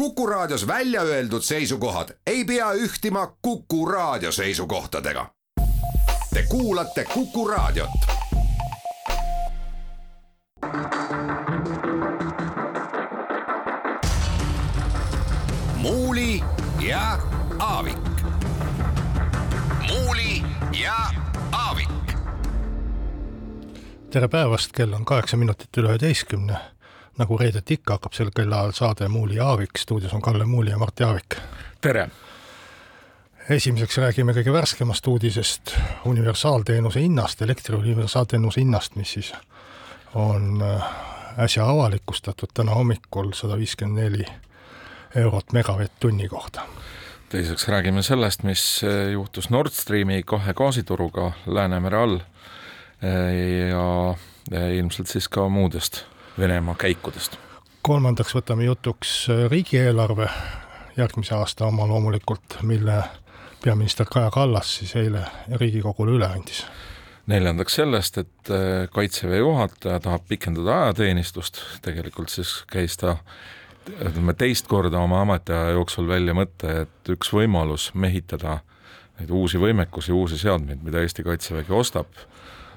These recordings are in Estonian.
Kuku Raadios välja öeldud seisukohad ei pea ühtima Kuku Raadio seisukohtadega. Te kuulate Kuku Raadiot. muuli ja Aavik. muuli ja Aavik. tere päevast, kell on kaheksa minutit üle üheteistkümne. Nagu reedeti ikka, hakkab sel kellaajal saade Muuli ja Aavik, stuudios on Kalle Muuli ja Mart Jaavik. tere! esimeseks räägime kõige värskemast uudisest, universaalteenuse hinnast, elektri universaalteenuse hinnast, mis siis on äh, äsja avalikustatud täna hommikul sada viiskümmend neli eurot megavatt-tunni kohta. teiseks räägime sellest, mis äh, juhtus Nord Streami kahe gaasituruga Läänemere all äh, ja ilmselt siis ka muudest Venemaa käikudest. kolmandaks võtame jutuks riigieelarve järgmise aasta oma loomulikult, mille peaminister Kaja Kallas siis eile Riigikogule üle andis. neljandaks sellest, et äh, Kaitseväe juhataja tahab pikendada ajateenistust, tegelikult siis käis ta ütleme teist korda oma ametiaja jooksul välja mõte, et üks võimalus mehitada neid uusi võimekusi, uusi seadmeid, mida Eesti Kaitsevägi ostab,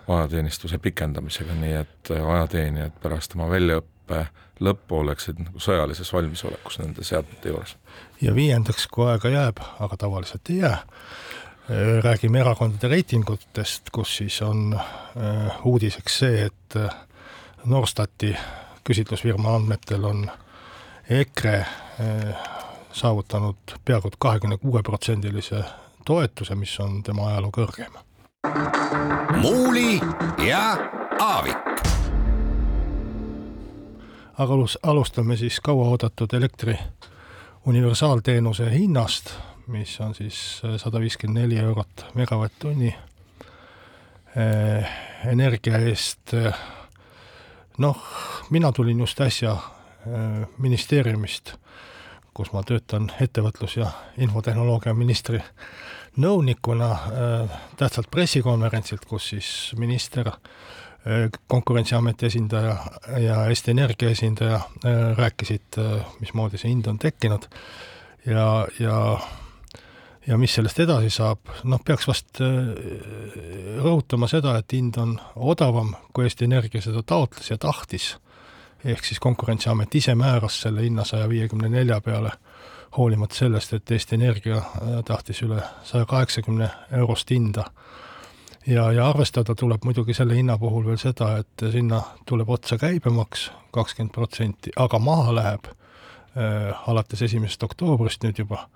ajateenistuse pikendamisega, nii et äh, ajateenijad pärast oma väljaõppe lõppu oleksid nagu sõjalises valmisolekus nende seadmete juures. ja viiendaks, kui aega jääb, aga tavaliselt ei jää, räägime erakondade reitingutest, kus siis on äh, uudiseks see, et äh, Norstati küsitlusfirma andmetel on EKRE äh, saavutanud peaaegu kahekümne kuue protsendilise toetuse, mis on tema ajaloo kõrgeim. Muuli ja Aavik aga alus, alustame siis kauaoodatud elektri universaalteenuse hinnast, mis on siis sada viiskümmend neli eurot megavatt-tunni eh, energia eest. noh, mina tulin just äsja ministeeriumist, kus ma töötan ettevõtlus- ja infotehnoloogia ministri nõunikuna eh, tähtsalt pressikonverentsilt, kus siis minister konkurentsiameti esindaja ja Eesti Energia esindaja äh, rääkisid, äh, mismoodi see hind on tekkinud. Ja, ja ja mis sellest edasi saab, noh, peaks vast äh, rõhutama seda, et hind on odavam, kui Eesti Energia seda taotles ja tahtis. ehk siis Konkurentsiamet ise määras selle hinna saja viiekümne nelja peale, hoolimata sellest, et Eesti Energia tahtis üle saja kaheksakümne eurost hinda. Ja, ja arvestada tuleb muidugi selle hinna puhul veel seda, et sinna tuleb otsa käibemaks kakskümmend protsenti, aga maha läheb äh, alates esimesest oktoobrist nüüd juba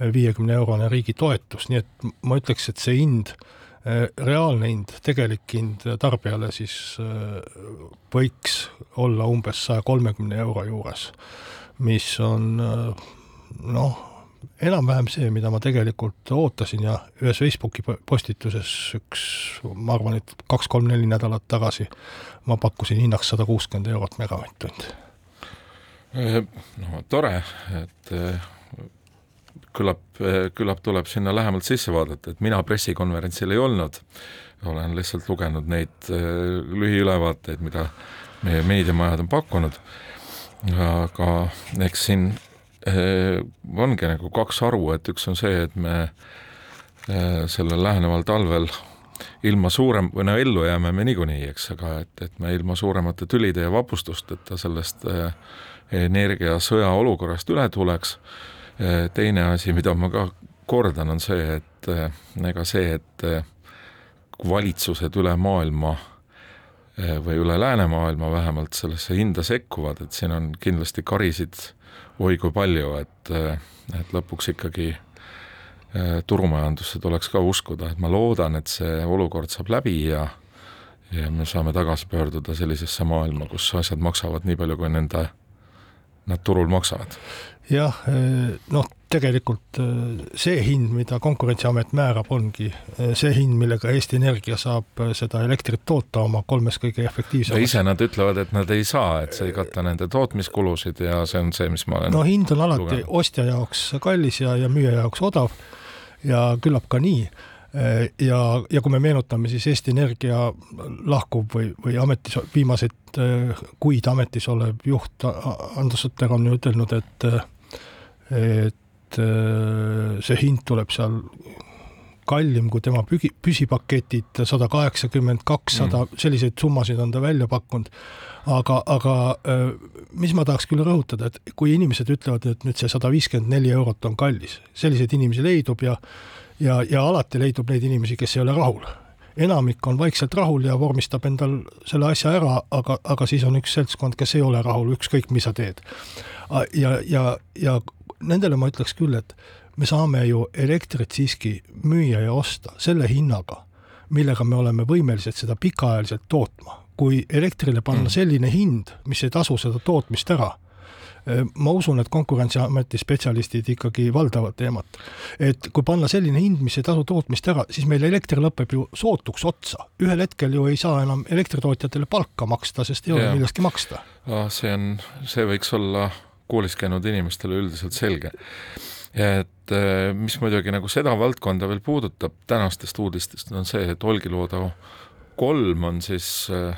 viiekümne eurone riigi toetus, nii et ma ütleks, et see hind äh,, reaalne hind, tegelik hind tarbijale siis äh, võiks olla umbes saja kolmekümne euro juures, mis on äh, noh, enam-vähem see, mida ma tegelikult ootasin ja ühes Facebooki postituses üks, ma arvan, et kaks-kolm-neli nädalat tagasi ma pakkusin hinnaks sada kuuskümmend eurot megavatt-tund. no tore, et küllap, küllap tuleb sinna lähemalt sisse vaadata, et mina pressikonverentsil ei olnud, olen lihtsalt lugenud neid lühiülevaateid, mida meie meediamajad on pakkunud, aga eks siin Äh, ongi nagu kaks haru, et üks on see, et me äh, sellel läheneval talvel ilma suurem, või no ellu jääme me niikuinii, eks, aga et, et me ilma suuremate tülide ja vapustusteta sellest äh, energiasõja olukorrast üle tuleks. teine asi, mida ma ka kordan, on see, et ega see, et valitsused üle maailma või üle läänemaailma vähemalt sellesse hinda sekkuvad, et siin on kindlasti karisid oi kui palju, et, et lõpuks ikkagi äh, turumajandusse tuleks ka uskuda, et ma loodan, et see olukord saab läbi ja ja me saame tagasi pöörduda sellisesse maailma, kus asjad maksavad nii palju, kui nende, nad turul maksavad. Jah, noh, tegelikult äh, see hind, mida Konkurentsiamet määrab, ongi äh, see hind, millega Eesti Energia saab seda elektrit toota oma kolmes kõige efektiivsemas. ise nad ütlevad, et nad ei saa, et see ei kata nende tootmiskulusid ja see on see, mis ma olen no hind on alati lugenud. ostja jaoks kallis ja, ja müüja jaoks odav ja küllap ka nii ja, ja kui me meenutame, siis Eesti Energia lahkub või, või ametis, viimaseid kuid ametis olev juht Andrus Sutter on ju ütelnud, et et äh, see hind tuleb seal kallim kui tema pügi, püsipaketid, sada kaheksakümmend, kakssada, mm. selliseid summasid on ta välja pakkunud. aga, aga äh, mis ma tahaks küll rõhutada, et kui inimesed ütlevad, et nüüd see sada viiskümmend neli eurot on kallis, selliseid inimesi leidub ja ja, ja alati leidub neid inimesi, kes ei ole rahul enamik on vaikselt rahul ja vormistab endal selle asja ära, aga, aga siis on üks seltskond, kes ei ole rahul, ükskõik, mis sa teed. ja, ja, ja nendele ma ütleks küll, et me saame ju elektrit siiski müüa ja osta selle hinnaga, millega me oleme võimelised seda pikaajaliselt tootma. kui elektrile panna mm. selline hind, mis ei tasu seda tootmist ära Äh, ma usun, et Konkurentsiameti spetsialistid ikkagi valdavad teemat. et kui panna selline hind, mis ei tasu tootmist ära, siis meil elekter lõpeb ju sootuks otsa. ühel hetkel ju ei saa enam elektritootjatele palka maksta, sest ei ole millestki maksta. see on, see võiks olla koolis käinud inimestele üldiselt selge et äh, mis muidugi nagu seda valdkonda veel puudutab tänastest uudistest, on see, et Olkiluoto kolm on siis äh,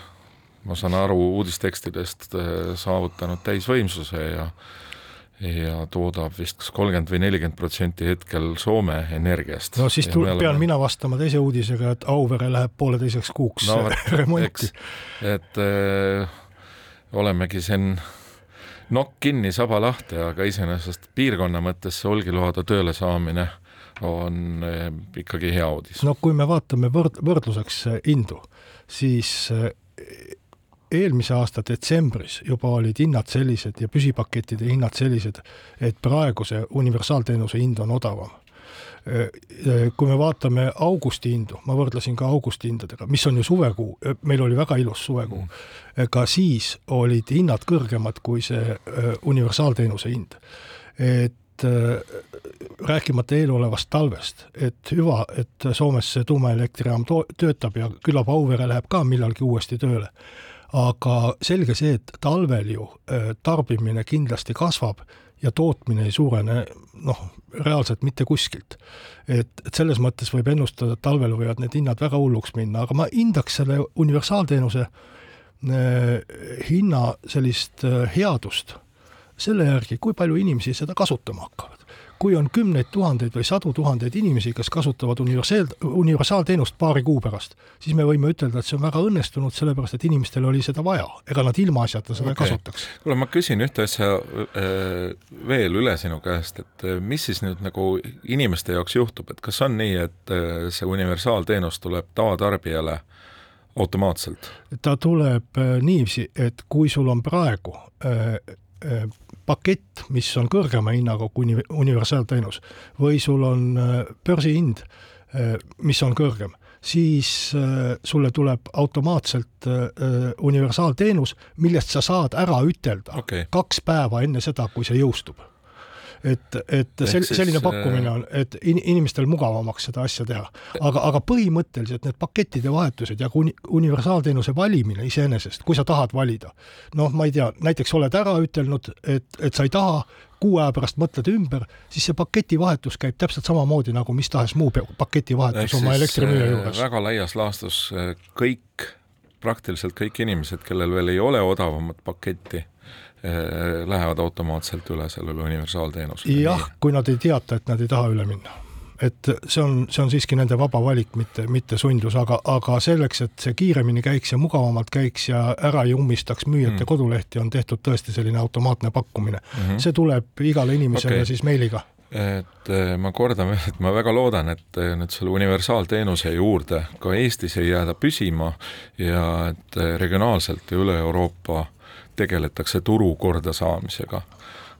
ma saan aru uudistekstidest, äh, saavutanud täisvõimsuse ja ja toodab vist kas kolmkümmend või nelikümmend protsenti hetkel Soome energiast. no siis tul-, oleme... pean mina vastama teise uudisega, et Auvere läheb pooleteiseks kuuks no, remonti. et öö, olemegi siin nokk kinni, saba lahti, aga iseenesest piirkonna mõttes see Olkiluoto tööle saamine on äh, ikkagi hea uudis. no kui me vaatame võrd-, võrdluseks hindu, siis eelmise aasta detsembris juba olid hinnad sellised ja püsipakettide hinnad sellised, et praegu see universaalteenuse hind on odavam. Kui me vaatame augusti hindu, ma võrdlesin ka augusti hindadega, mis on ju suvekuu, meil oli väga ilus suvekuu, ka siis olid hinnad kõrgemad kui see universaalteenuse hind. et rääkimata eelolevast talvest, et hüva, et Soomes see tuumaelektrijaam töötab ja küllap Auvere läheb ka millalgi uuesti tööle. Aga selge see, et talvel ju äh, tarbimine kindlasti kasvab ja tootmine ei suurene noh, reaalselt mitte kuskilt. et, et selles mõttes võib ennustada, et talvel võivad need hinnad väga hulluks minna, aga ma hindaks selle universaalteenuse äh, hinna sellist äh, headust selle järgi, kui palju inimesi seda kasutama hakkavad kui on kümneid tuhandeid või sadu tuhandeid inimesi, kes kasutavad universaal, universaalteenust paari kuu pärast, siis me võime ütelda, et see on väga õnnestunud, sellepärast et inimestel oli seda vaja, ega nad ilmaasjata seda okay. kasutaks. kuule, ma küsin ühte asja äh, veel üle sinu käest, et äh, mis siis nüüd nagu inimeste jaoks juhtub, et kas on nii, et äh, see universaalteenus tuleb tavatarbijale automaatselt? ta tuleb niiviisi, et kui sul on praegu pakett, mis on kõrgema hinnaga kui universaalteenus või sul on äh, börsihind, äh, mis on kõrgem, siis sulle tuleb automaatselt universaalteenus, millest sa saad ära ütelda okay. kaks päeva enne seda, kui see jõustub et, et sel, selline pakkumine on, et in, inimestel mugavamaks seda asja teha. aga, aga põhimõtteliselt need pakettide vahetused ja uni, universaalteenuse valimine iseenesest, kui sa tahad valida, noh, ma ei tea, näiteks oled ära ütelnud, et, et sa ei taha, kuu aja pärast mõtled ümber, siis see paketivahetus käib täpselt samamoodi nagu mis tahes muu paketivahetus oma elektrimüüja äh, juures. väga laias laastus äh, kõik, praktiliselt kõik inimesed, kellel veel ei ole odavamat paketti lähevad automaatselt üle sellele universaalteenusele. jah, kui nad ei teata, et nad ei taha üle minna. et see on, see on siiski nende vaba valik, mitte, mitte sundus, aga, aga selleks, et see kiiremini käiks ja mugavamalt käiks ja ära ei ummistaks müüjate mm. kodulehti, on tehtud tõesti selline automaatne pakkumine mm. -hmm. see tuleb igale inimesele okay. siis meiliga et eh, ma kordan veel, et ma väga loodan, et eh, nüüd selle universaalteenuse juurde ka Eestis ei jääda püsima ja et regionaalselt ja üle Euroopa tegeletakse turu kordasaamisega.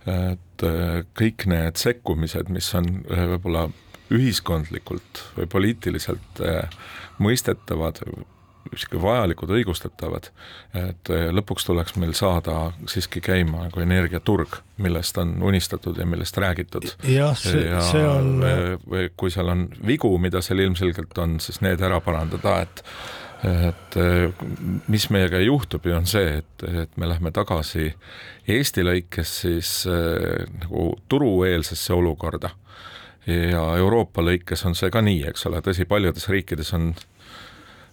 et äh, kõik need sekkumised, mis on äh, võib-olla ühiskondlikult või poliitiliselt äh, mõistetavad, sihuke vajalikud, õigustatavad, et lõpuks tuleks meil saada siiski käima nagu energiaturg, millest on unistatud ja millest räägitud. jah, see, see on kui seal on vigu, mida seal ilmselgelt on, siis need ära parandada, et et eh, mis meiega juhtub ju on see, et, et me lähme tagasi Eesti lõikes siis äh, nagu turueelsesse olukorda. ja Euroopa lõikes on see ka nii, eks ole, tõsi, paljudes riikides on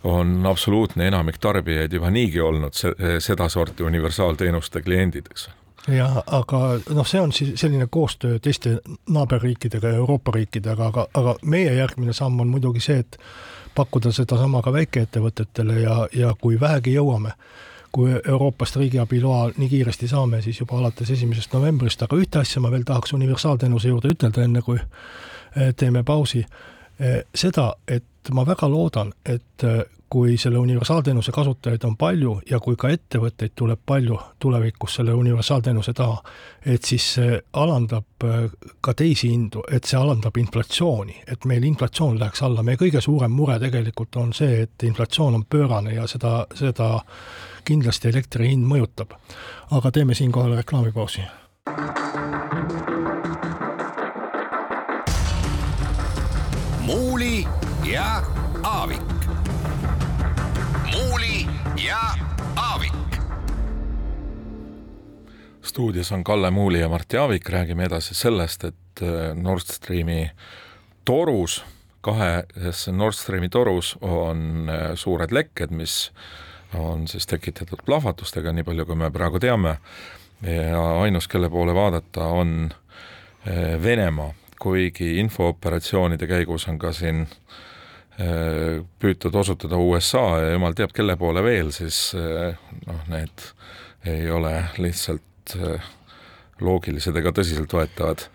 on absoluutne enamik tarbijaid juba niigi olnud se-, sedasorti universaalteenuste kliendid, eks. jah, aga noh, see on siis selline koostöö teiste naaberriikidega ja Euroopa riikidega, aga, aga meie järgmine samm on muidugi see, et pakkuda sedasama ka väikeettevõtetele ja, ja kui vähegi jõuame, kui Euroopast riigiabi loa nii kiiresti saame, siis juba alates esimesest novembrist, aga ühte asja ma veel tahaks universaalteenuse juurde ütelda, enne kui eh, teeme pausi. Eh, seda, et ma väga loodan, et eh, kui selle universaalteenuse kasutajaid on palju ja kui ka ettevõtteid tuleb palju tulevikus selle universaalteenuse taha, et siis see alandab äh, ka teisi hindu, et see alandab inflatsiooni, et meil inflatsioon läheks alla, meie kõige suurem mure tegelikult on see, et inflatsioon on pöörane ja seda, seda kindlasti elektri hind mõjutab. aga teeme siinkohal reklaamipausi. Stuudios on Kalle Muuli ja Mart Jaavik, räägime edasi sellest, et äh, Nord Streami torus, kahes Nord Streami torus on äh, suured lekked, mis on siis tekitatud plahvatustega, nii palju kui me praegu teame, ja ainus, kelle poole vaadata, on äh, Venemaa, kuigi infooperatsioonide käigus on ka siin püütud osutada USA ja jumal teab, kelle poole veel, siis noh, need ei ole lihtsalt loogilised ega tõsiseltvõetavad.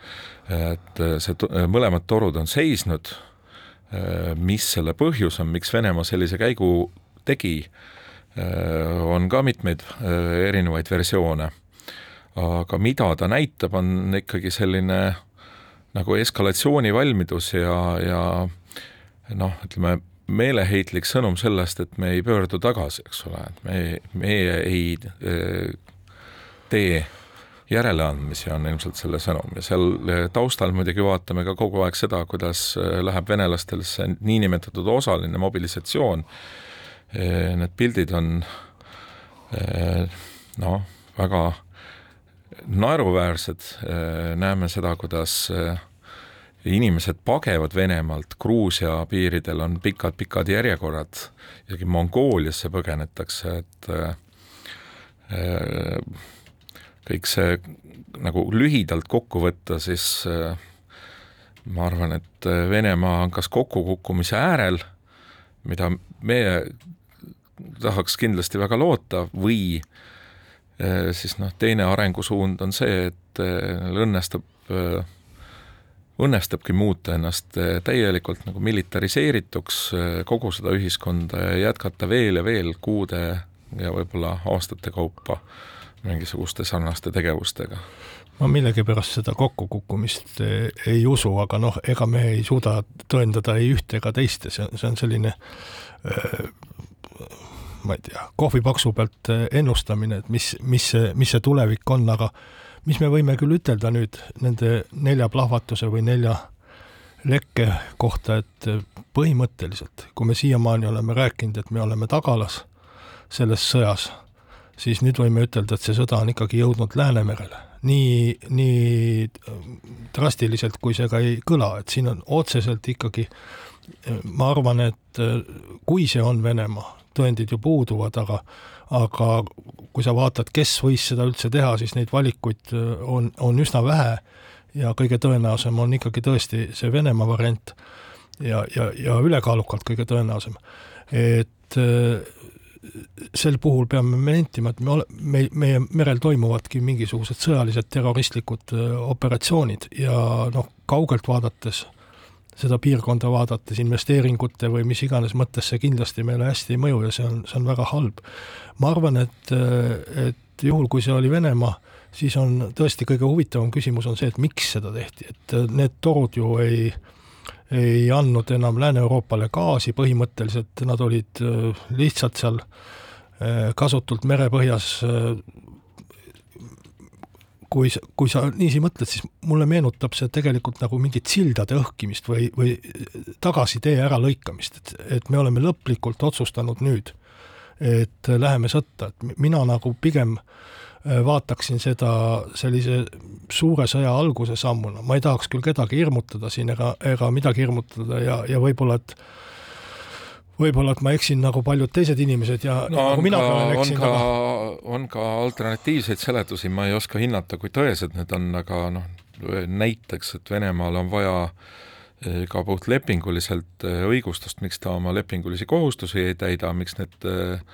et see, mõlemad torud on seisnud, mis selle põhjus on, miks Venemaa sellise käigu tegi, on ka mitmeid erinevaid versioone. aga mida ta näitab, on ikkagi selline nagu eskalatsioonivalmidus ja, ja noh, ütleme meeleheitlik sõnum sellest, et me ei pöördu tagasi, eks ole, et me, meie ei tee järeleandmisi, on ilmselt selle sõnum. Ja seal taustal muidugi vaatame ka kogu aeg seda, kuidas läheb venelastel see niinimetatud osaline mobilisatsioon. Need pildid on noh, väga naeruväärsed, näeme seda, kuidas inimesed pagevad Venemaalt, Gruusia piiridel on pikad-pikad järjekorrad, isegi Mongooliasse põgenetakse, et kõik see nagu lühidalt kokku võtta, siis äh, ma arvan, et Venemaa on kas kokkukukkumise äärel, mida meie tahaks kindlasti väga loota, või äh, siis noh, teine arengusuund on see, et õnnestub õnnestubki muuta ennast täielikult nagu militariseerituks, kogu seda ühiskonda ja jätkata veel ja veel kuude ja võib-olla aastate kaupa mingisuguste sarnaste tegevustega. Ma millegipärast seda kokkukukkumist eh, ei usu, aga noh, ega me ei suuda tõendada ei ühte ega teist ja see on, see on selline ma ei tea, kohvipaksu pealt ennustamine, et mis, mis mis see tulevik on, aga mis me võime küll ütelda nüüd nende nelja plahvatuse või nelja lekke kohta, et põhimõtteliselt, kui me siiamaani oleme rääkinud, et me oleme tagalas selles sõjas, siis nüüd võime ütelda, et see sõda on ikkagi jõudnud Läänemerele. nii, nii drastiliselt, kui see ka ei kõla, et siin on otseselt ikkagi ma arvan, et kui see on Venemaa, tõendid ju puuduvad, aga aga kui sa vaatad, kes võis seda üldse teha, siis neid valikuid äh, on, on üsna vähe ja kõige tõenäosem on ikkagi tõesti see Venemaa variant ja, ja, ja ülekaalukalt kõige tõenäosem. et äh, sel puhul peame me nentima, et me ole-, me, meie merel toimuvadki mingisugused sõjalised terroristlikud äh, operatsioonid ja noh, kaugelt vaadates äh, seda piirkonda vaadates investeeringute või mis iganes mõttes see kindlasti meile hästi ei mõju ja see on, see on väga halb. ma arvan, et, et juhul, kui see oli Venemaa, siis on tõesti kõige huvitavam küsimus on see, et miks seda tehti, et need torud ju ei ei andnud enam Lääne-Euroopale gaasi, põhimõtteliselt nad olid lihtsalt seal kasutult merepõhjas kui, kui sa niiviisi mõtled, siis mulle meenutab see tegelikult nagu mingit sildade õhkimist või, või tagasitee äralõikamist, et, et me oleme lõplikult otsustanud nüüd, et läheme sõtta, et mina nagu pigem äh, vaataksin seda sellise suure sõja alguse sammuna, ma ei tahaks küll kedagi hirmutada siin ega, ega midagi hirmutada ja, ja võib-olla, et võib-olla, et ma eksin nagu paljud teised inimesed ja no nagu mina ka, olen eksinud, aga, on ka alternatiivseid seletusi, ma ei oska hinnata, kui tõesed need on, aga noh, näiteks, et Venemaal on vaja eh, ka puht lepinguliselt eh, õigustust, miks ta oma lepingulisi kohustusi ei täida, miks need eh,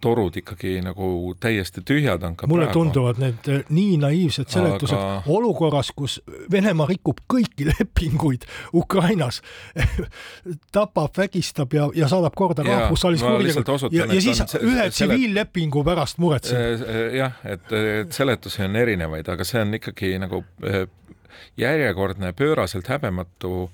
torud ikkagi nagu täiesti tühjad on ka mulle praegu. tunduvad need eh, nii naiivsed seletused Aga- olukorras, kus Venemaa rikub kõiki lepinguid Ukrainas tapab, vägistab ja, ja saadab korda rahvusvahelist ma kuritegu lihtsalt osutan, ja, ja siis on ühe tsiviillepingu pärast muretseb. Eh, jah, et, et seletusi on erinevaid, aga see on ikkagi nagu järjekordne pööraselt häbematu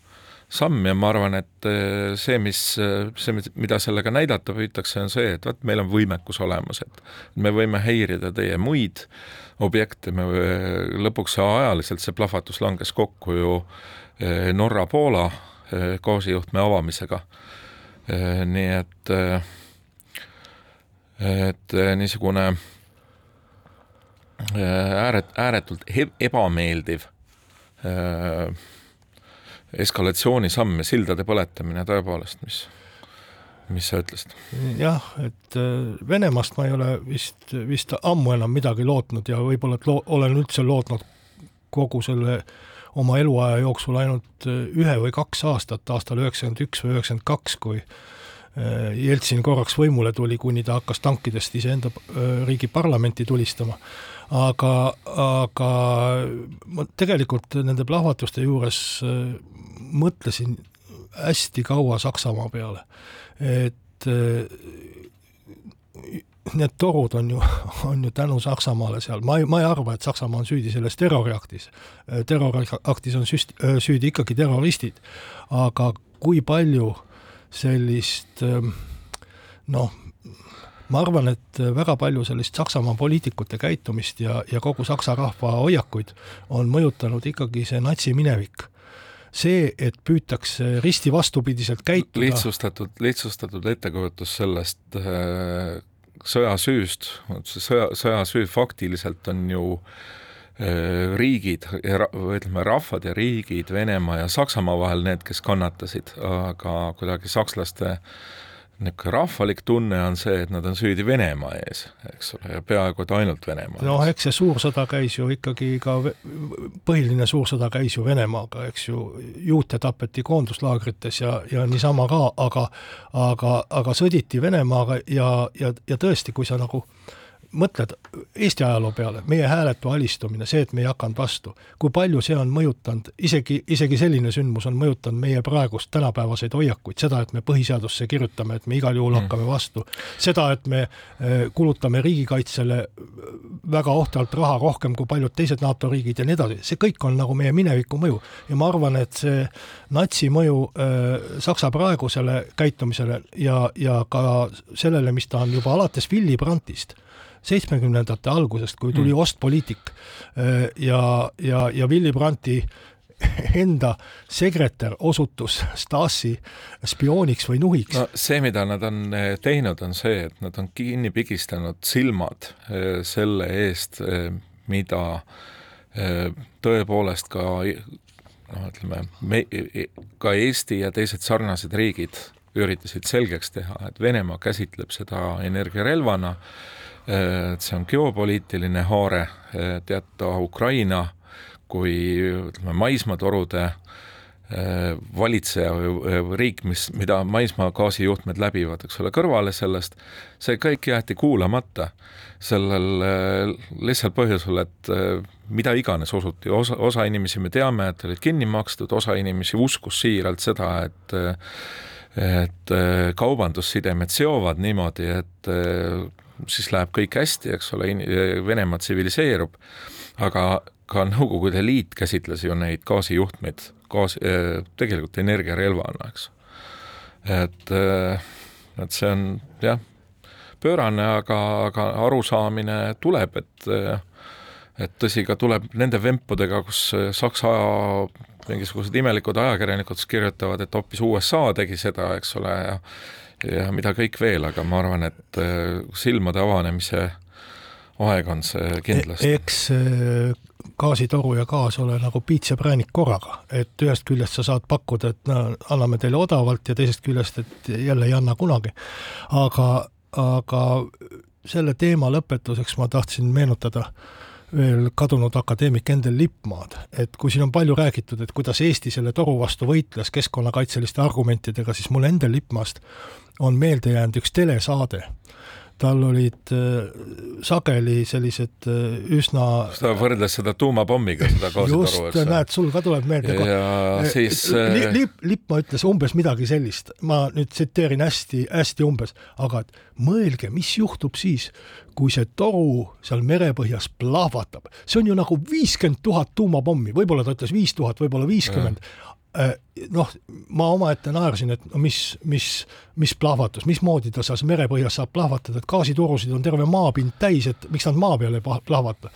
samm ja ma arvan, et eh, see, mis, see, mida sellega näidata püütakse, on see, et vot meil on võimekus olemas, et me võime häirida teie muid objekte, me lõpuks ajaliselt see plahvatus langes kokku ju eh, Norra-Poola eh, gaasijuhtme avamisega. nii et, eh, et eh, niisugune ääret-, ääretult ebameeldiv eskalatsioonisamm ja sildade põletamine tõepoolest, mis, mis sa ütlesid? jah, et äh, Venemaast ma ei ole vist, vist ammu enam midagi lootnud ja võib-olla, et loo-, olen üldse lootnud kogu selle oma eluaja jooksul ainult äh, ühe või kaks aastat, aastal üheksakümmend üks või üheksakümmend kaks, kui äh, Jeltsin korraks võimule tuli, kuni ta hakkas tankidest iseenda riigi parlamenti tulistama. Aga, aga ma tegelikult nende plahvatuste juures äh, mõtlesin hästi kaua Saksamaa peale, et äh, need torud on ju, on ju tänu Saksamaale seal, ma ei, ma ei arva, et Saksamaa on süüdi selles terroriaktis. terroriaktis on süst-, süüdi ikkagi terroristid, aga kui palju sellist ähm, noh, ma arvan, et väga palju sellist Saksamaa poliitikute käitumist ja, ja kogu saksa rahva hoiakuid on mõjutanud ikkagi see natsi-minevik. see, et püütakse risti vastupidiselt käituda lihtsustatud, lihtsustatud ettekujutus sellest äh, sõjasüüst, see sõja, sõjasüü faktiliselt on ju äh, riigid, ütleme rahvad ja riigid, Venemaa ja Saksamaa vahel need, kes kannatasid, aga kuidagi sakslaste niisugune rahvalik tunne on see, et nad on süüdi Venemaa ees, eks ole, ja peaaegu et ainult Venemaa noh, ees. eks see suur sõda käis ju ikkagi ka, põhiline suur sõda käis ju Venemaaga, eks ju, juute tapeti koonduslaagrites ja, ja niisama ka, aga aga, aga sõditi Venemaaga ja, ja, ja tõesti, kui sa nagu mõtled Eesti ajaloo peale, meie hääletu alistumine, see, et me ei hakanud vastu, kui palju see on mõjutanud, isegi, isegi selline sündmus on mõjutanud meie praegust tänapäevaseid hoiakuid, seda, et me põhiseadusesse kirjutame, et me igal juhul hakkame vastu, seda, et me eh, kulutame riigikaitsele väga ohtralt raha, rohkem kui paljud teised NATO riigid ja nii edasi, see kõik on nagu meie mineviku mõju. Ja ma arvan, et see natsi mõju äh, Saksa praegusele käitumisele ja, ja ka sellele, mis ta on juba alates Willy Brandtist seitsmekümnendate algusest, kui tuli mm. ostpoliitik ja, ja, ja Willy Brandti enda sekretär osutus Stasi spiooniks või nuhiks. no see, mida nad on teinud, on see, et nad on kinni pigistanud silmad selle eest, mida tõepoolest ka noh, ütleme, me, ka Eesti ja teised sarnased riigid üritasid selgeks teha, et Venemaa käsitleb seda energiarelvana, et see on geopoliitiline haare, teata Ukraina kui ütleme, maismaatorude valitseja või riik, mis, mida maismaa gaasijuhtmed läbivad, eks ole, kõrvale sellest, see kõik jäeti kuulamata sellel lihtsal põhjusel, et mida iganes osuti, osa, osa inimesi me teame, et olid kinni makstud, osa inimesi uskus siiralt seda, et et kaubandussidemed seovad niimoodi, et siis läheb kõik hästi, eks ole, Venemaa tsiviliseerub, aga ka Nõukogude Liit käsitles ju neid gaasijuhtmeid gaas, tegelikult energiarelvana, eks. et, et see on jah, pöörane, aga, aga arusaamine tuleb, et et tõsi, ka tuleb nende vempudega, kus Saksa mingisugused imelikud ajakirjanikud kirjutavad, et hoopis USA tegi seda, eks ole, ja ja mida kõik veel, aga ma arvan, et silmade avanemise aeg on see kindlasti. eks gaasitoru ja gaas ole nagu piits ja präänik korraga, et ühest küljest sa saad pakkuda, et no anname teile odavalt ja teisest küljest, et jälle ei anna kunagi. aga, aga selle teema lõpetuseks ma tahtsin meenutada veel kadunud akadeemik Endel Lippmaad, et kui siin on palju räägitud, et kuidas Eesti selle toru vastu võitles keskkonnakaitseliste argumentidega, siis mulle Endel Lippmaast on meelde jäänud üks telesaade tal olid äh, sageli sellised äh, üsna ta võrdles seda tuumapommiga, seda gaasitoru, eks just, näed, sul ka tuleb meelde. ja äh, siis li, Lipp, Lippmaa ütles umbes midagi sellist, ma nüüd tsiteerin hästi, hästi umbes, aga et mõelge, mis juhtub siis, kui see toru seal merepõhjas plahvatab. see on ju nagu viiskümmend tuhat tuumapommi, võib-olla ta ütles viis tuhat, võib-olla viiskümmend, noh, ma omaette naersin, et no mis, mis, mis plahvatus, mismoodi ta seal merepõhjas saab plahvatada, et gaasitorusid on terve maapind täis, et miks nad maa peale ei plahvata.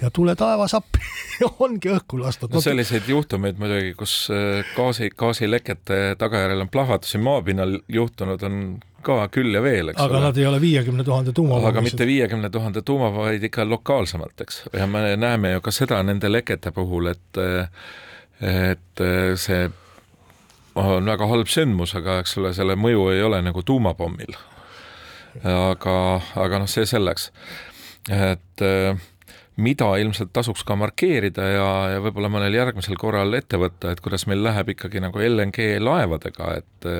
ja tule taevas appi ongi õhku lastud no,. selliseid juhtumeid muidugi, kus äh, gaasi, gaasilekete tagajärjel on plahvatusi maapinnal juhtunud, on ka küll ja veel, eks aga ole. nad ei ole viiekümne tuhande tuuma aga mitte viiekümne tuhande tuuma, vaid ikka lokaalsemalt, eks. ja me näeme ju ka seda nende lekete puhul, et äh, et äh, see on väga halb sündmus, aga eks ole, selle mõju ei ole nagu tuumapommil. aga, aga noh, see selleks, et äh, mida ilmselt tasuks ka markeerida ja, ja võib-olla mõnel järgmisel korral ette võtta, et kuidas meil läheb ikkagi nagu LNG laevadega, et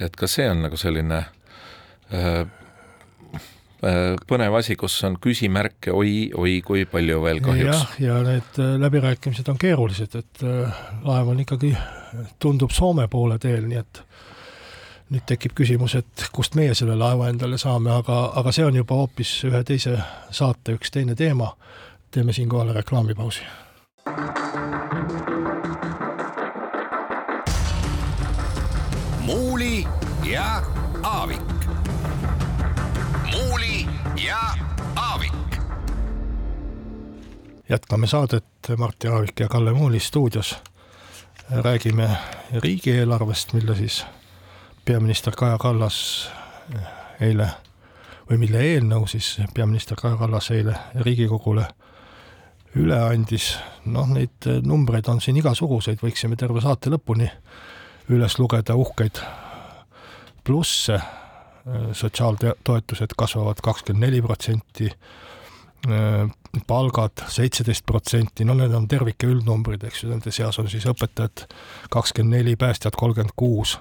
et ka see on nagu selline Äh, põnev asi, kus on küsimärke oi, oi kui palju veel kahjuks. ja need äh, läbirääkimised on keerulised, et äh, laev on ikkagi, tundub Soome poole teel, nii et nüüd tekib küsimus, et kust meie selle laeva endale saame, aga, aga see on juba hoopis ühe teise saate üks teine teema. teeme siinkohal reklaamipausi. muuli jätkame saadet, Martti Aavik ja Kalle Muuli stuudios. räägime riigieelarvest, mille siis peaminister Kaja Kallas eile või mille eelnõu siis peaminister Kaja Kallas eile Riigikogule üle andis. noh, neid numbreid on siin igasuguseid, võiksime terve saate lõpuni üles lugeda uhkeid plusse sotsiaaltoetused kasvavad kakskümmend neli protsenti, palgad seitseteist protsenti, no need on tervike üldnumbrid, eks ju, nende seas on siis õpetajad kakskümmend neli, päästjad kolmkümmend kuus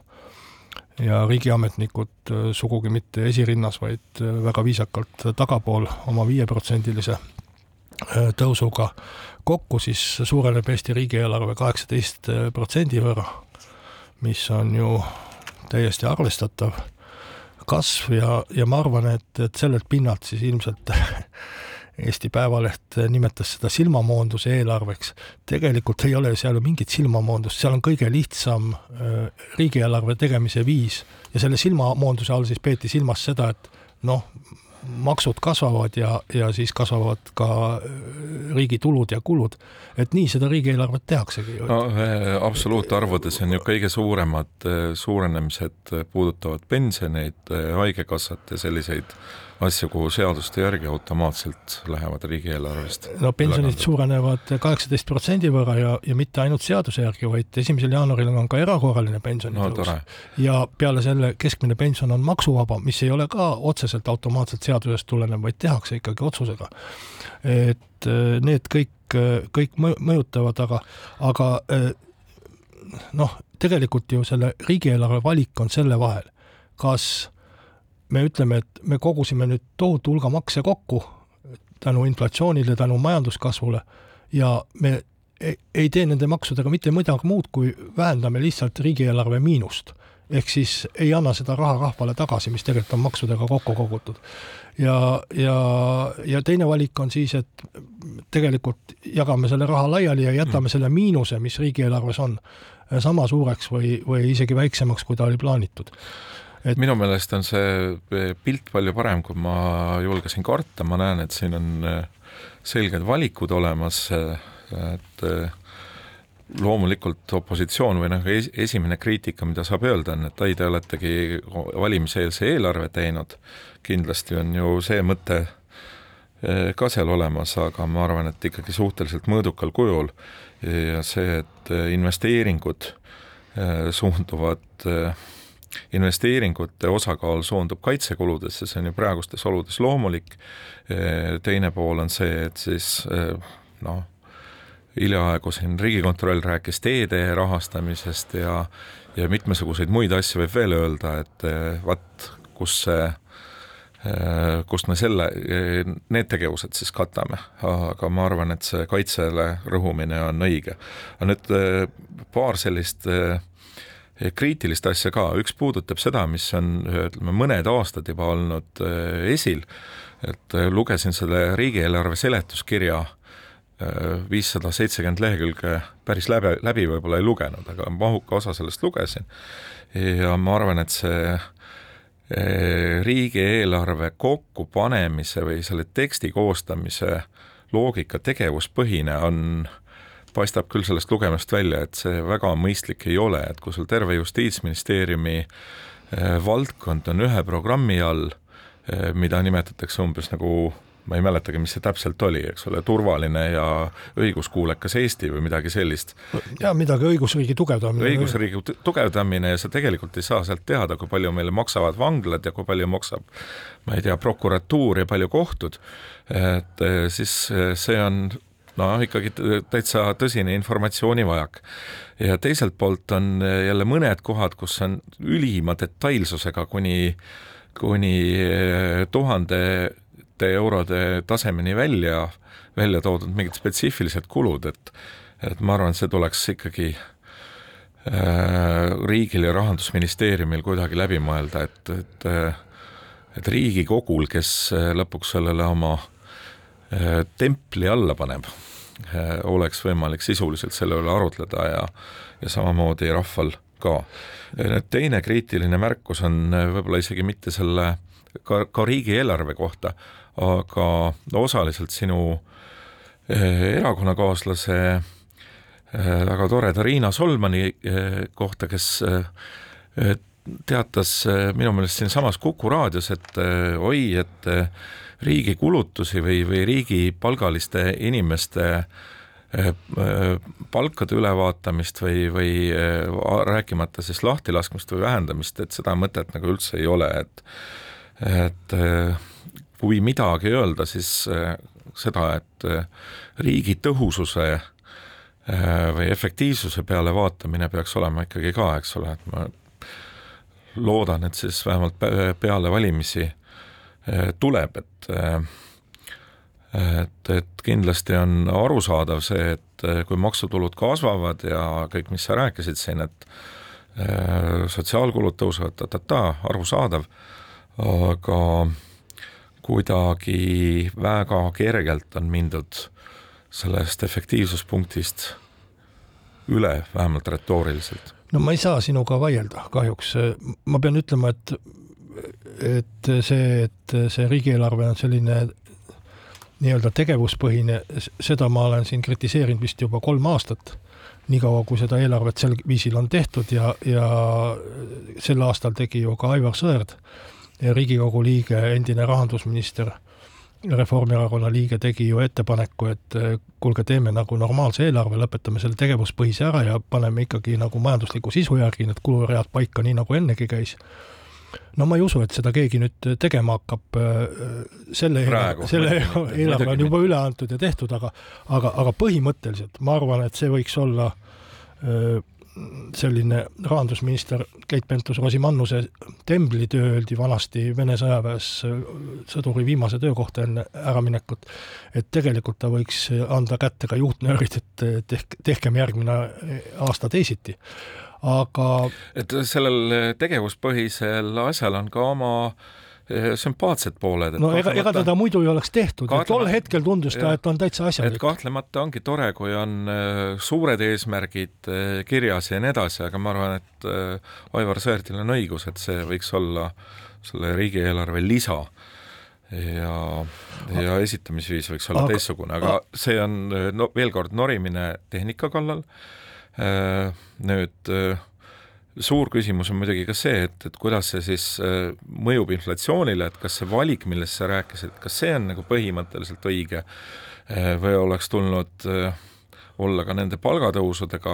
ja riigiametnikud äh, sugugi mitte esirinnas, vaid äh, väga viisakalt tagapool oma viieprotsendilise äh, tõusuga. kokku siis suureneb Eesti riigieelarve kaheksateist protsendi võrra, mis on ju täiesti arvestatav kasv ja, ja ma arvan, et, et sellelt pinnalt siis ilmselt Eesti Päevaleht nimetas seda silmamoonduse eelarveks. tegelikult ei ole seal ju mingit silmamoondust, seal on kõige lihtsam äh, riigieelarve tegemise viis ja selle silmamoonduse all siis peeti silmas seda, et noh, maksud kasvavad ja, ja siis kasvavad ka äh, riigi tulud ja kulud. et nii seda riigieelarvet tehaksegi ju. no äh, absoluutarvudes on ju kõige suuremad äh, suurenemised puudutavad pensioneid, haigekassat ja selliseid asju, kuhu seaduste järgi automaatselt lähevad riigieelarvest. no pensionid suurenevad kaheksateist protsendi võrra ja, ja mitte ainult seaduse järgi, vaid esimesel jaanuaril on ka erakorraline pensionitõus no,. ja peale selle keskmine pension on maksuvaba, mis ei ole ka otseselt automaatselt seadusest tulenev, vaid tehakse ikkagi otsusega. et äh, need kõik, äh, kõik mõjutavad, aga, aga äh, noh, tegelikult ju selle riigieelarve valik on selle vahel, kas me ütleme, et me kogusime nüüd tohutu hulga makse kokku tänu inflatsioonile, tänu majanduskasvule ja me ei, ei tee nende maksudega mitte midagi muud, kui vähendame lihtsalt riigieelarve miinust. ehk siis ei anna seda raha rahvale tagasi, mis tegelikult on maksudega kokku kogutud. ja, ja, ja teine valik on siis, et tegelikult jagame selle raha laiali ja jätame mm. selle miinuse, mis riigieelarves on, sama suureks või, või isegi väiksemaks, kui ta oli plaanitud et minu meelest on see pilt palju parem, kui ma julgesin karta, ma näen, et siin on äh, selged valikud olemas, äh, et äh, loomulikult opositsioon või noh, esimene kriitika, mida saab öelda, on, et ai, te oletegi valimiseelse eelarve teinud, kindlasti on ju see mõte ka seal olemas, aga ma arvan, et ikkagi suhteliselt mõõdukal kujul. Ja see, et investeeringud suunduvad investeeringute osakaal suundub kaitsekuludesse, see on ju praegustes oludes loomulik, teine pool on see, et siis noh, hiljaaegu siin Riigikontroll rääkis teede rahastamisest ja ja mitmesuguseid muid asju võib veel öelda, et vaat, kus see kust me selle, need tegevused siis katame, aga ma arvan, et see kaitsele rõhumine on õige. aga nüüd paar sellist kriitilist asja ka, üks puudutab seda, mis on ütleme, mõned aastad juba olnud esil, et lugesin selle riigieelarve seletuskirja äh, viissada seitsekümmend lehekülge päris läbi, läbi võib-olla ei lugenud, aga mahuka osa sellest lugesin. ja ma arvan, et see riigieelarve kokkupanemise või selle teksti koostamise loogika tegevuspõhine on, paistab küll sellest lugemast välja, et see väga mõistlik ei ole, et kui sul terve Justiitsministeeriumi e, valdkond on ühe programmi all, e, mida nimetatakse umbes nagu ma ei mäletagi, mis see täpselt oli, eks ole, turvaline ja õiguskuulekas Eesti või midagi sellist. ja midagi õigusriigi tugevdamine. õigusriigi tugevdamine ja sa tegelikult ei saa sealt teada, kui palju meile maksavad vanglad ja kui palju maksab ma ei tea, prokuratuur ja palju kohtud, et eh, siis eh, see on noh, ikkagi täitsa tõsine informatsioonivajak. ja teiselt poolt on eh, jälle mõned kohad, kus on ülima detailsusega kuni, kuni tuhande eurode tasemeni välja, välja toodud mingid spetsiifilised kulud, et et ma arvan, et see tuleks ikkagi äh, riigil ja Rahandusministeeriumil kuidagi läbi mõelda, et, et et Riigikogul, kes lõpuks sellele oma äh, templi alla paneb äh,, oleks võimalik sisuliselt selle üle arutleda ja ja samamoodi rahval ka. nüüd teine kriitiline märkus on võib-olla isegi mitte selle ka, ka riigieelarve kohta, aga osaliselt sinu erakonnakaaslase väga toreda Riina Solmani kohta, kes teatas minu meelest siinsamas Kuku raadios, et oi, et riigi kulutusi või, või riigipalgaliste inimeste palkade ülevaatamist või, või rääkimata siis lahtilaskmist või vähendamist, et seda mõtet nagu üldse ei ole, et et kui midagi öelda, siis äh, seda, et äh, riigi tõhususe äh, või efektiivsuse peale vaatamine peaks olema ikkagi ka, eks ole, et ma loodan, et siis vähemalt peale valimisi tuleb, et et, et kindlasti on arusaadav see, et kui maksutulud kasvavad ja kõik, mis sa rääkisid siin, et sotsiaalkulud tõusevad ta-ta-ta, arusaadav, aga kuidagi väga kergelt on mindud sellest efektiivsuspunktist üle, vähemalt retooriliselt. no ma ei saa sinuga vaielda kahjuks, ma pean ütlema, et et see, et see riigieelarve on selline nii-öelda tegevuspõhine, seda ma olen siin kritiseerinud vist juba kolm aastat, niikaua kui seda eelarvet sel viisil on tehtud ja, ja sel aastal tegi ju ka Aivar Sõerd Riigikogu liige, endine rahandusminister, Reformierakonna liige tegi ju ettepaneku, et kuulge, teeme nagu normaalse eelarve, lõpetame selle tegevuspõhise ära ja paneme ikkagi nagu majandusliku sisu järgi need kuluread paika, nii nagu ennegi käis no ma ei usu, et seda keegi nüüd tegema hakkab, eh, selle selle eelarve on juba üle antud ja tehtud, aga aga, aga põhimõtteliselt ma arvan, et see võiks olla öö, eh, selline rahandusminister Keit Pentus-Rosimannuse temblitöö öeldi vanasti Vene sõjaväes sõduri viimase töö kohta enne äraminekut, et tegelikult ta võiks anda kätte ka juhtnöörid, et tehke, tehkem järgmine aasta teisiti. Aga et sellel tegevuspõhisel asjal on ka oma Eh, sümpaatsed pooled. no ega, ega teda muidu ei oleks tehtud, tol hetkel tundus ta, et on täitsa asjalik. kahtlemata ongi tore, kui on äh, suured eesmärgid äh, kirjas ja nii edasi, aga ma arvan, et Aivar Sõerdil on õigus, et see võiks olla selle riigieelarve lisa ja, ja esitamisviis võiks olla aga, teistsugune, aga see on no veel kord norimine tehnika kallal, nüüd suur küsimus on muidugi ka see, et, et kuidas see siis äh, mõjub inflatsioonile, et kas see valik, millest sa rääkisid, kas see on nagu põhimõtteliselt õige äh, või oleks tulnud äh, olla ka nende palgatõusudega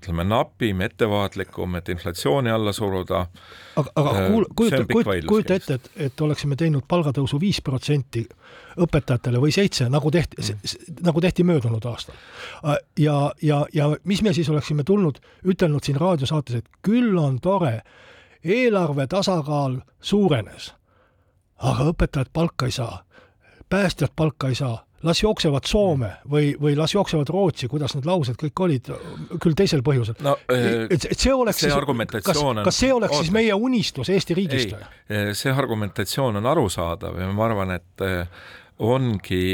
ütleme, napim, ettevaatlikum, et inflatsiooni alla suruda. aga, aga kuul-, kujuta, kujuta, kujuta ette, et, et oleksime teinud palgatõusu viis protsenti õpetajatele või seitse, nagu tehti mm., nagu tehti möödunud aastal. ja, ja, ja mis me siis oleksime tulnud, ütelnud siin raadiosaates, et küll on tore, eelarve tasakaal suurenes, aga õpetajad palka ei saa, päästjad palka ei saa las jooksevad Soome või, või las jooksevad Rootsi, kuidas need laused kõik olid, küll teisel põhjusel no,. et, et see oleks see siis, kas, kas see oleks oota. siis meie unistus Eesti riigist või? see argumentatsioon on arusaadav ja ma arvan, et eh, ongi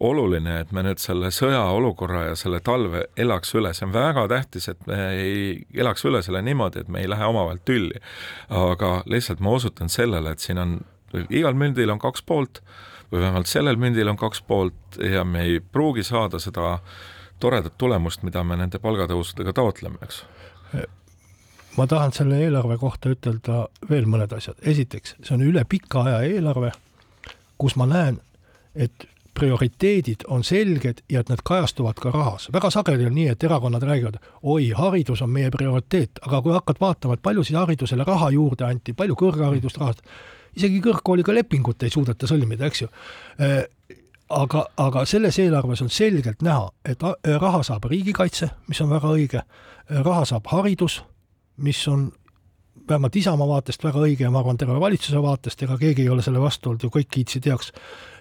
oluline, et me nüüd selle sõjaolukorra ja selle talve elaks üle, see on väga tähtis, et me ei elaks üle selle niimoodi, et me ei lähe omavahel tülli. aga lihtsalt ma osutan sellele, et siin on, igal mündil on kaks poolt või vähemalt sellel mündil on kaks poolt ja me ei pruugi saada seda toredat tulemust, mida me nende palgatõusudega taotleme, eks. ma tahan selle eelarve kohta ütelda veel mõned asjad. esiteks, see on üle pika aja eelarve, kus ma näen, et prioriteedid on selged ja et need kajastuvad ka rahas. väga sageli on nii, et erakonnad räägivad, oi, haridus on meie prioriteet, aga kui hakkad vaatama, et palju siis haridusele raha juurde anti, palju kõrgharidust rahast, isegi kõrgkooliga lepingut ei suudeta sõlmida, eks ju. Äh, aga, aga selles eelarves on selgelt näha, et raha saab riigikaitse, mis on väga õige, raha saab haridus, mis on vähemalt Isamaa vaatest väga õige ja ma arvan, terve valitsuse vaatest, ega keegi ei ole selle vastu olnud ju, kõik kiitsid heaks.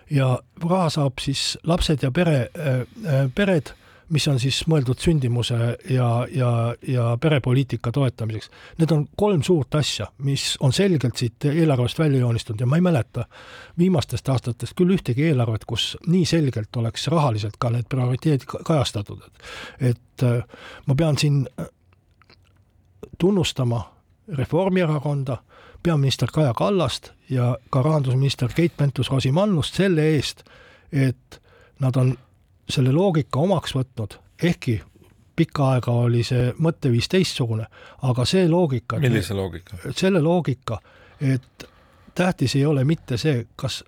ja raha saab siis lapsed ja pere äh,, äh pered mis on siis mõeldud sündimuse ja, ja, ja perepoliitika toetamiseks. Need on kolm suurt asja, mis on selgelt siit eelarvest välja joonistunud ja ma ei mäleta viimastest aastatest küll ühtegi eelarvet, kus nii selgelt oleks rahaliselt ka need prioriteedid kajastatud, et et äh, ma pean siin äh, tunnustama Reformierakonda, peaminister Kaja Kallast ja ka rahandusminister Keit Pentus-Rosimannust selle eest, et nad on selle loogika omaks võtnud, ehkki pikka aega oli see mõtteviis teistsugune, aga see loogika millise loogika? selle loogika, et tähtis ei ole mitte see, kas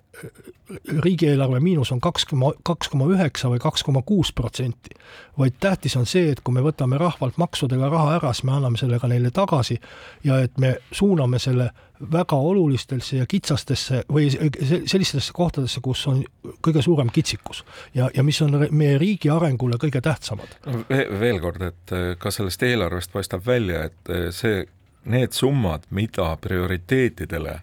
riigieelarve miinus on kaks koma, kaks koma üheksa või kaks koma kuus protsenti, vaid tähtis on see, et kui me võtame rahvalt maksudega raha ära, siis me anname selle ka neile tagasi ja et me suuname selle väga olulistesse ja kitsastesse või sellistesse kohtadesse, kus on kõige suurem kitsikus ja, ja mis on meie riigi arengule kõige tähtsamad no,. veel kord, et äh, ka sellest eelarvest paistab välja, et äh, see, need summad, mida prioriteetidele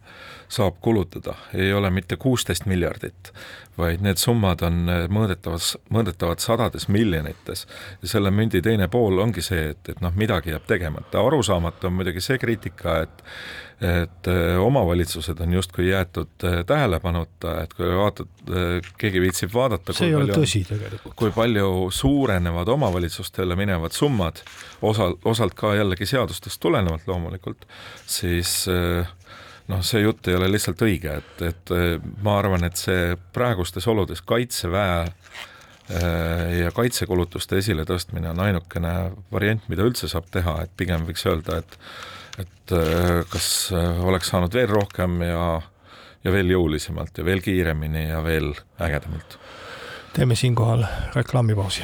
saab kulutada, ei ole mitte kuusteist miljardit, vaid need summad on äh, mõõdetavas, mõõdetavad sadades miljonites. ja selle mündi teine pool ongi see, et, et noh, midagi jääb tegemata, arusaamatu on muidugi see kriitika, et et äh, omavalitsused on justkui jäetud äh, tähelepanuta, et kui vaatad, keegi viitsib vaadata, see ei ole tõsi tegelikult. kui palju suurenevad omavalitsustele minevad summad, osal, osalt ka jällegi seadustest tulenevalt loomulikult, siis noh, see jutt ei ole lihtsalt õige, et, et ma arvan, et see praegustes oludes Kaitseväe ja kaitsekulutuste esiletõstmine on ainukene variant, mida üldse saab teha, et pigem võiks öelda, et et äh, kas äh, oleks saanud veel rohkem ja, ja veel jõulisemalt ja veel kiiremini ja veel ägedamalt. teeme siinkohal reklaamipausi.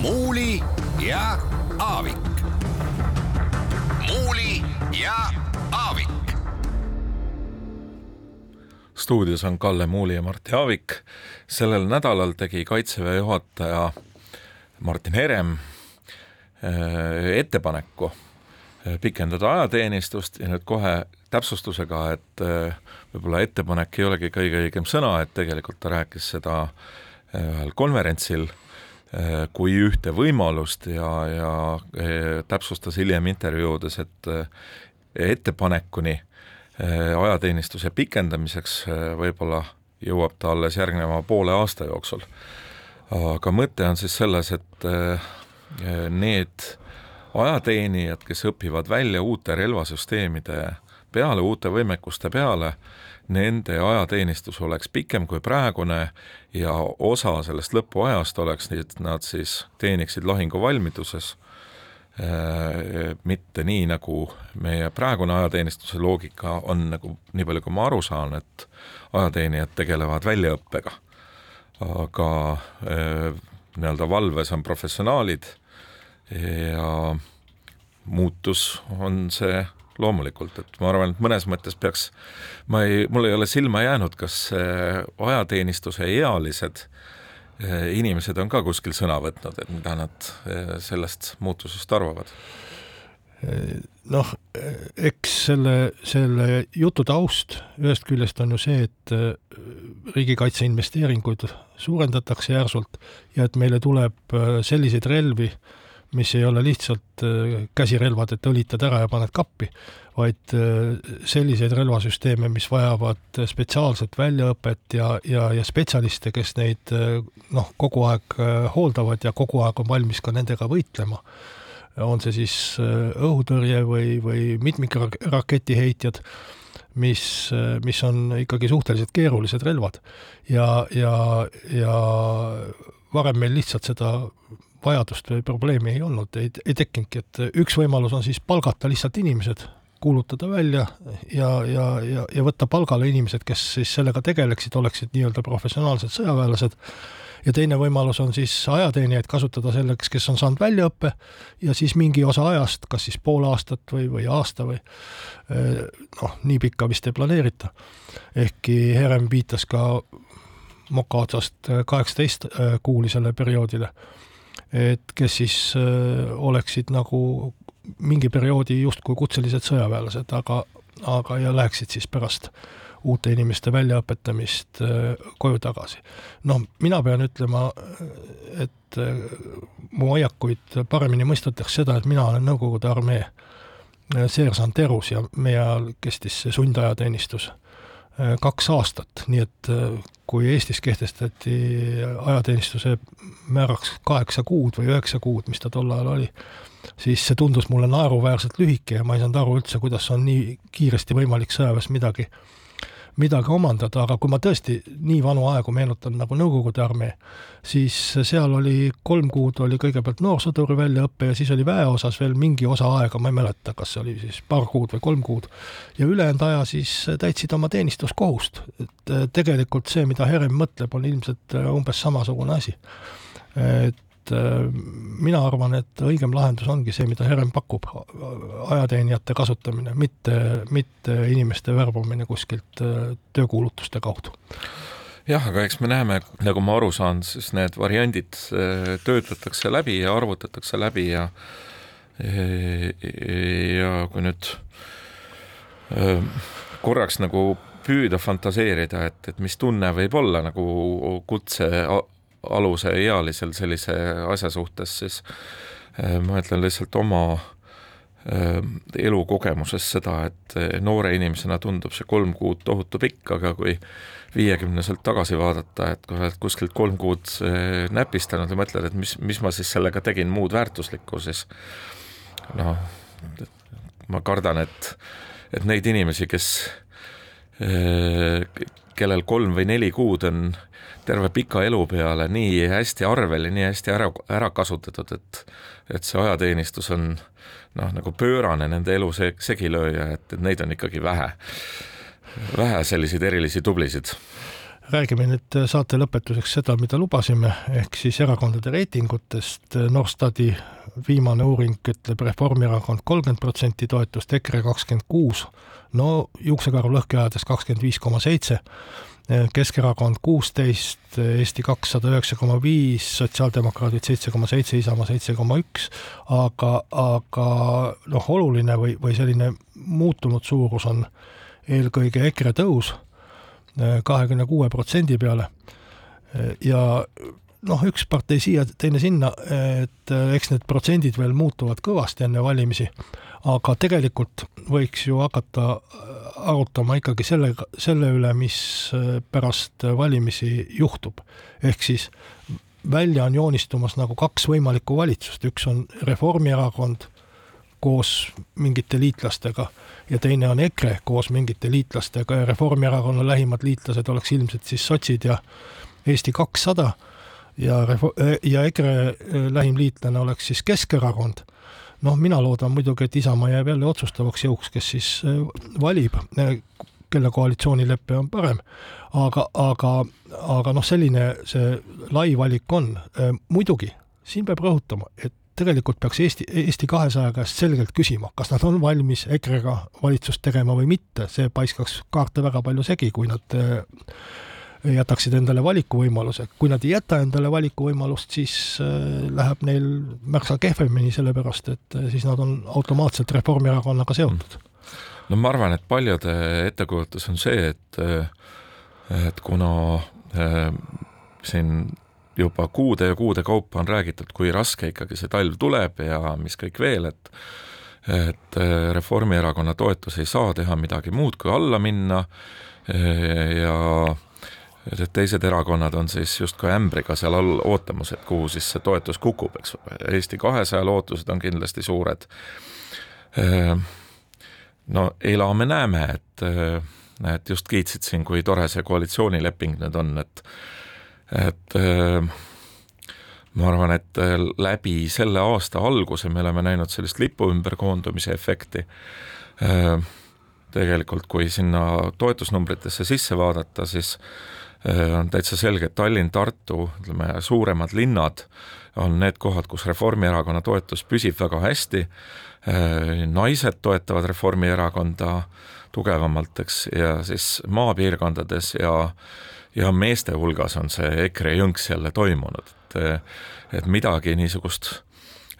muuli ja Aavik. muuli ja Aavik. stuudios on Kalle Muuli ja Martti Aavik. sellel nädalal tegi Kaitseväe juhataja Martin Herem äh, ettepaneku äh, pikendada ajateenistust ja nüüd kohe täpsustusega, et äh, võib-olla ettepanek ei olegi kõige õigem sõna, et tegelikult ta rääkis seda ühel konverentsil kui ühte võimalust ja, ja täpsustas hiljem intervjuudes, et ettepanekuni ajateenistuse pikendamiseks võib-olla jõuab ta alles järgneva poole aasta jooksul. Aga mõte on siis selles, et need ajateenijad, kes õpivad välja uute relvasüsteemide peale, uute võimekuste peale, nende ajateenistus oleks pikem kui praegune ja osa sellest lõpuajast oleks et nad siis teeniksid lahinguvalmiduses äh, mitte nii, nagu meie praegune ajateenistuse loogika on, nagu nii palju, kui ma aru saan, et ajateenijad tegelevad väljaõppega. Aga äh, nii-öelda valves on professionaalid ja muutus on see loomulikult, et ma arvan, et mõnes mõttes peaks, ma ei, mul ei ole silma jäänud, kas ajateenistuse ealised eh, inimesed on ka kuskil sõna võtnud, et mida nad sellest muutusest arvavad? Noh, eks selle, selle jutu taust ühest küljest on ju see, et eh, riigikaitse investeeringuid suurendatakse järsult ja et meile tuleb selliseid relvi, mis ei ole lihtsalt äh, käsirelvad, et õlitad ära ja paned kappi, vaid äh, selliseid relvasüsteeme, mis vajavad spetsiaalset väljaõpet ja, ja, ja spetsialiste, kes neid äh, noh, kogu aeg hooldavad ja kogu aeg on valmis ka nendega võitlema. On see siis õhutõrje või, või mitmikraketiheitjad, mis, mis on ikkagi suhteliselt keerulised relvad. Ja, ja, ja varem meil lihtsalt seda vajadust või probleemi ei olnud, ei, ei tekkinudki, et üks võimalus on siis palgata lihtsalt inimesed, kuulutada välja ja, ja, ja, ja võtta palgale inimesed, kes siis sellega tegeleksid, oleksid nii-öelda professionaalsed sõjaväelased, ja teine võimalus on siis ajateenijaid kasutada selleks, kes on saanud väljaõppe ja siis mingi osa ajast, kas siis pool aastat või, või aasta või noh, nii pikka vist ei planeerita. ehkki Herem viitas ka moka otsast kaheksateist kuulisele perioodile et kes siis äh, oleksid nagu mingi perioodi justkui kutselised sõjaväelased, aga, aga ja läheksid siis pärast uute inimeste väljaõpetamist äh, koju tagasi. noh, mina pean ütlema, et äh, mu hoiakuid paremini mõistetakse seda, et mina olen Nõukogude armee seersant Erus ja meie ajal kestis see sundajateenistus kaks aastat, nii et kui Eestis kehtestati ajateenistuse määraks kaheksa kuud või üheksa kuud, mis ta tol ajal oli, siis see tundus mulle naeruväärselt lühike ja ma ei saanud aru üldse, kuidas on nii kiiresti võimalik sõjaväes midagi midagi omandada, aga kui ma tõesti nii vanu aegu meenutan nagu Nõukogude armee, siis seal oli kolm kuud oli kõigepealt noorsõduri väljaõpe ja siis oli väeosas veel mingi osa aega, ma ei mäleta, kas see oli siis paar kuud või kolm kuud, ja ülejäänud aja siis täitsid oma teenistuskohust. et tegelikult see, mida Herem mõtleb, on ilmselt umbes samasugune asi. et et äh, mina arvan, et õigem lahendus ongi see, mida Herem pakub, ajateenijate kasutamine, mitte, mitte inimeste värbamine kuskilt äh, töökuulutuste kaudu. Jah, aga eks me näeme, nagu ma aru saan, siis need variandid äh, töötatakse läbi ja arvutatakse läbi ja ja kui nüüd korraks nagu püüda fantaseerida, et, et mis tunne võib olla nagu kutse aluse ealisel sellise asja suhtes, siis äh, ma ütlen lihtsalt oma äh, elukogemusest seda, et äh, noore inimesena tundub see kolm kuud tohutu pikk, aga kui viiekümneselt tagasi vaadata, et kui oled kuskilt kolm kuud näpistanud ja mõtled, et mis, mis ma siis sellega tegin muud väärtuslikku, siis noh, ma kardan, et, et neid inimesi, kes, kellel kolm või neli kuud on terve pika elu peale nii hästi arvel ja nii hästi ära, ära kasutatud, et et see ajateenistus on noh, nagu pöörane nende elu se-, segilööja, et, et neid on ikkagi vähe, vähe selliseid erilisi tublisid. Räägime nüüd saate lõpetuseks seda, mida lubasime, ehk siis erakondade reitingutest. Norstati viimane uuring ütleb Reformierakond kolmkümmend protsenti toetust, EKRE kakskümmend kuus, no juuksekarv lõhki ajades kakskümmend viis koma seitse Keskerakond kuusteist, Eesti kakssada üheksa koma viis, sotsiaaldemokraadid seitse koma seitse, Isamaa seitse koma üks, aga, aga noh, oluline või, või selline muutunud suurus on eelkõige EKRE tõus kahekümne kuue protsendi peale ja noh, üks partei siia, teine sinna, et eks need protsendid veel muutuvad kõvasti enne valimisi, aga tegelikult võiks ju hakata arutama ikkagi sellega, selle üle, mis äh, pärast valimisi juhtub. ehk siis välja on joonistumas nagu kaks võimalikku valitsust, üks on Reformierakond koos mingite liitlastega ja teine on EKRE koos mingite liitlastega ja Reformierakonna lähimad liitlased oleks ilmselt siis sotsid ja Eesti kakssada ja Refo-, ja EKRE lähim liitlane oleks siis Keskerakond noh, mina loodan muidugi, et Isamaa jääb jälle otsustavaks jõuks, kes siis valib, kelle koalitsioonilepe on parem. aga, aga, aga noh, selline see lai valik on. muidugi, siin peab rõhutama, et tegelikult peaks Eesti, Eesti kahesaja käest selgelt küsima, kas nad on valmis EKRE-ga valitsust tegema või mitte, see paiskaks kaarte väga palju segi, kui nad jätaksid endale valikuvõimaluse. kui nad ei jäta endale valikuvõimalust, siis äh, läheb neil märksa kehvemini, sellepärast et äh, siis nad on automaatselt Reformierakonnaga seotud. no ma arvan, et paljude ettekujutus on see, et et kuna äh, siin juba kuude ja kuude kaupa on räägitud, kui raske ikkagi see talv tuleb ja mis kõik veel, et et äh, Reformierakonna toetus ei saa teha midagi muud, kui alla minna äh, ja et teised erakonnad on siis justkui ämbriga seal all ootamas, et kuhu siis see toetus kukub, eks ole, Eesti kahesaja lootused on kindlasti suured. No elame-näeme, et, et just kiitsid siin, kui tore see koalitsioonileping nüüd on, et et ma arvan, et läbi selle aasta alguse me oleme näinud sellist lipu ümberkoondumise efekti. Äh, tegelikult, kui sinna toetusnumbritesse sisse vaadata, siis on täitsa selge, et Tallinn, Tartu, ütleme, suuremad linnad on need kohad, kus Reformierakonna toetus püsib väga hästi, naised toetavad Reformierakonda tugevamalt, eks, ja siis maapiirkondades ja ja meeste hulgas on see EKRE jõnks jälle toimunud, et et midagi niisugust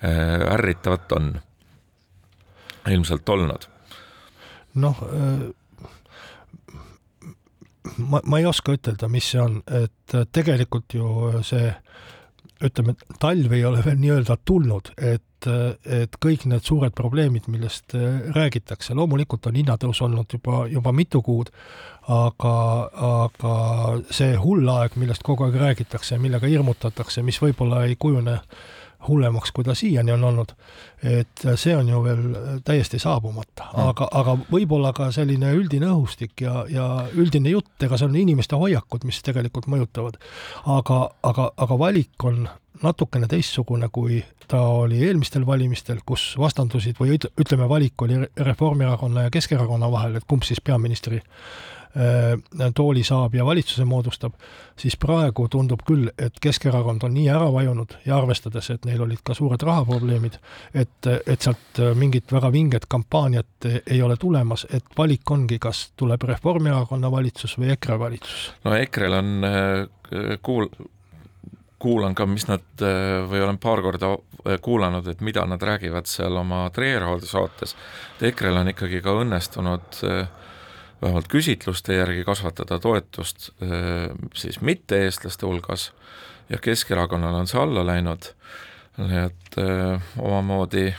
äh, ärritavat on ilmselt olnud. noh, äh, ma, ma ei oska ütelda, mis see on, et tegelikult ju see ütleme, talv ei ole veel nii-öelda tulnud, et et kõik need suured probleemid, millest räägitakse, loomulikult on hinnatõus olnud juba, juba mitu kuud, aga, aga see hull aeg, millest kogu aeg räägitakse, millega hirmutatakse, mis võib-olla ei kujune hullemaks, kui ta siiani on olnud, et see on ju veel täiesti saabumata mm., aga, aga võib-olla ka selline üldine õhustik ja, ja üldine jutt, ega see on inimeste hoiakud, mis tegelikult mõjutavad. aga, aga, aga valik on natukene teistsugune, kui ta oli eelmistel valimistel, kus vastandusid või ütleme, valik oli Reformierakonna ja Keskerakonna vahel, et kumb siis peaministri tooli saab ja valitsuse moodustab, siis praegu tundub küll, et Keskerakond on nii ära vajunud ja arvestades, et neil olid ka suured rahaprobleemid, et, et sealt mingit väga vinget kampaaniat ei ole tulemas, et valik ongi, kas tuleb Reformierakonna valitsus või EKRE valitsus. no EKRE-l on äh, kuul-, kuulan ka, mis nad või olen paar korda kuulanud, et mida nad räägivad seal oma Treerhaalde saates. EKRE-l on ikkagi ka õnnestunud äh, vähemalt küsitluste järgi kasvatada toetust äh, siis mitte-eestlaste hulgas ja Keskerakonnal on see alla läinud, nii et äh, omamoodi,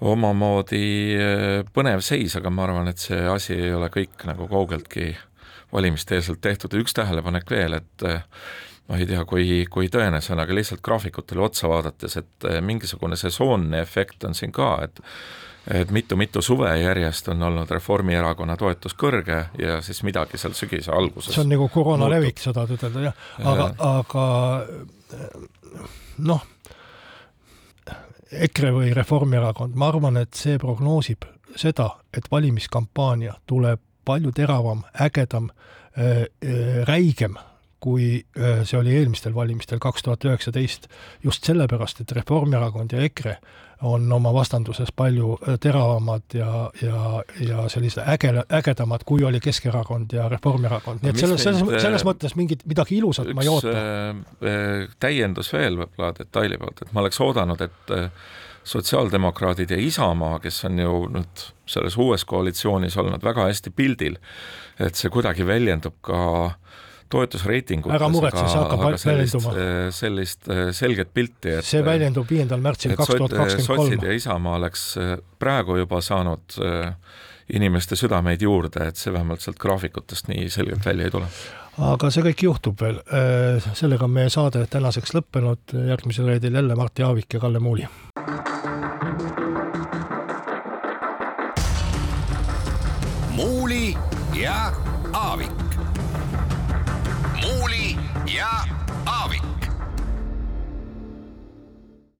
omamoodi äh, põnev seis, aga ma arvan, et see asi ei ole kõik nagu kaugeltki valimiste-eelselt tehtud. Ja üks tähelepanek veel, et ma ei tea, kui, kui tõene see on, aga lihtsalt graafikutele otsa vaadates, et mingisugune sesoonne efekt on siin ka, et et mitu-mitu suve järjest on olnud Reformierakonna toetus kõrge ja siis midagi seal sügise alguses see on nagu koroona levik, sa tahad ütelda, jah, aga, aga noh, EKRE või Reformierakond, ma arvan, et see prognoosib seda, et valimiskampaania tuleb palju teravam, ägedam äh,, äh, räigem kui äh, see oli eelmistel valimistel kaks tuhat üheksateist, just sellepärast, et Reformierakond ja EKRE on oma vastanduses palju äh, teravamad ja, ja, ja sellised äge, ägedamad, kui oli Keskerakond ja Reformierakond, nii et selles, selles, selles äh, mõttes mingit, midagi ilusat ma ei oota. täiendus veel võib-olla detaili poolt, et ma oleks oodanud, et sotsiaaldemokraadid ja Isamaa, kes on ju nüüd selles uues koalitsioonis olnud väga hästi pildil, et see kuidagi väljendub ka äh, toetusreitingutes. ära muretse, see hakkab väljenduma. Sellist eh, selget pilti, et see väljendub viiendal märtsil kaks tuhat kakskümmend kolm. sotsid ja Isamaa oleks praegu juba saanud inimeste südameid juurde, et see vähemalt sealt graafikutest nii selgelt välja ei tule. aga see kõik juhtub veel. sellega on meie saade tänaseks lõppenud, järgmisel reedel jälle Mart Jaavik ja Kalle Muuli.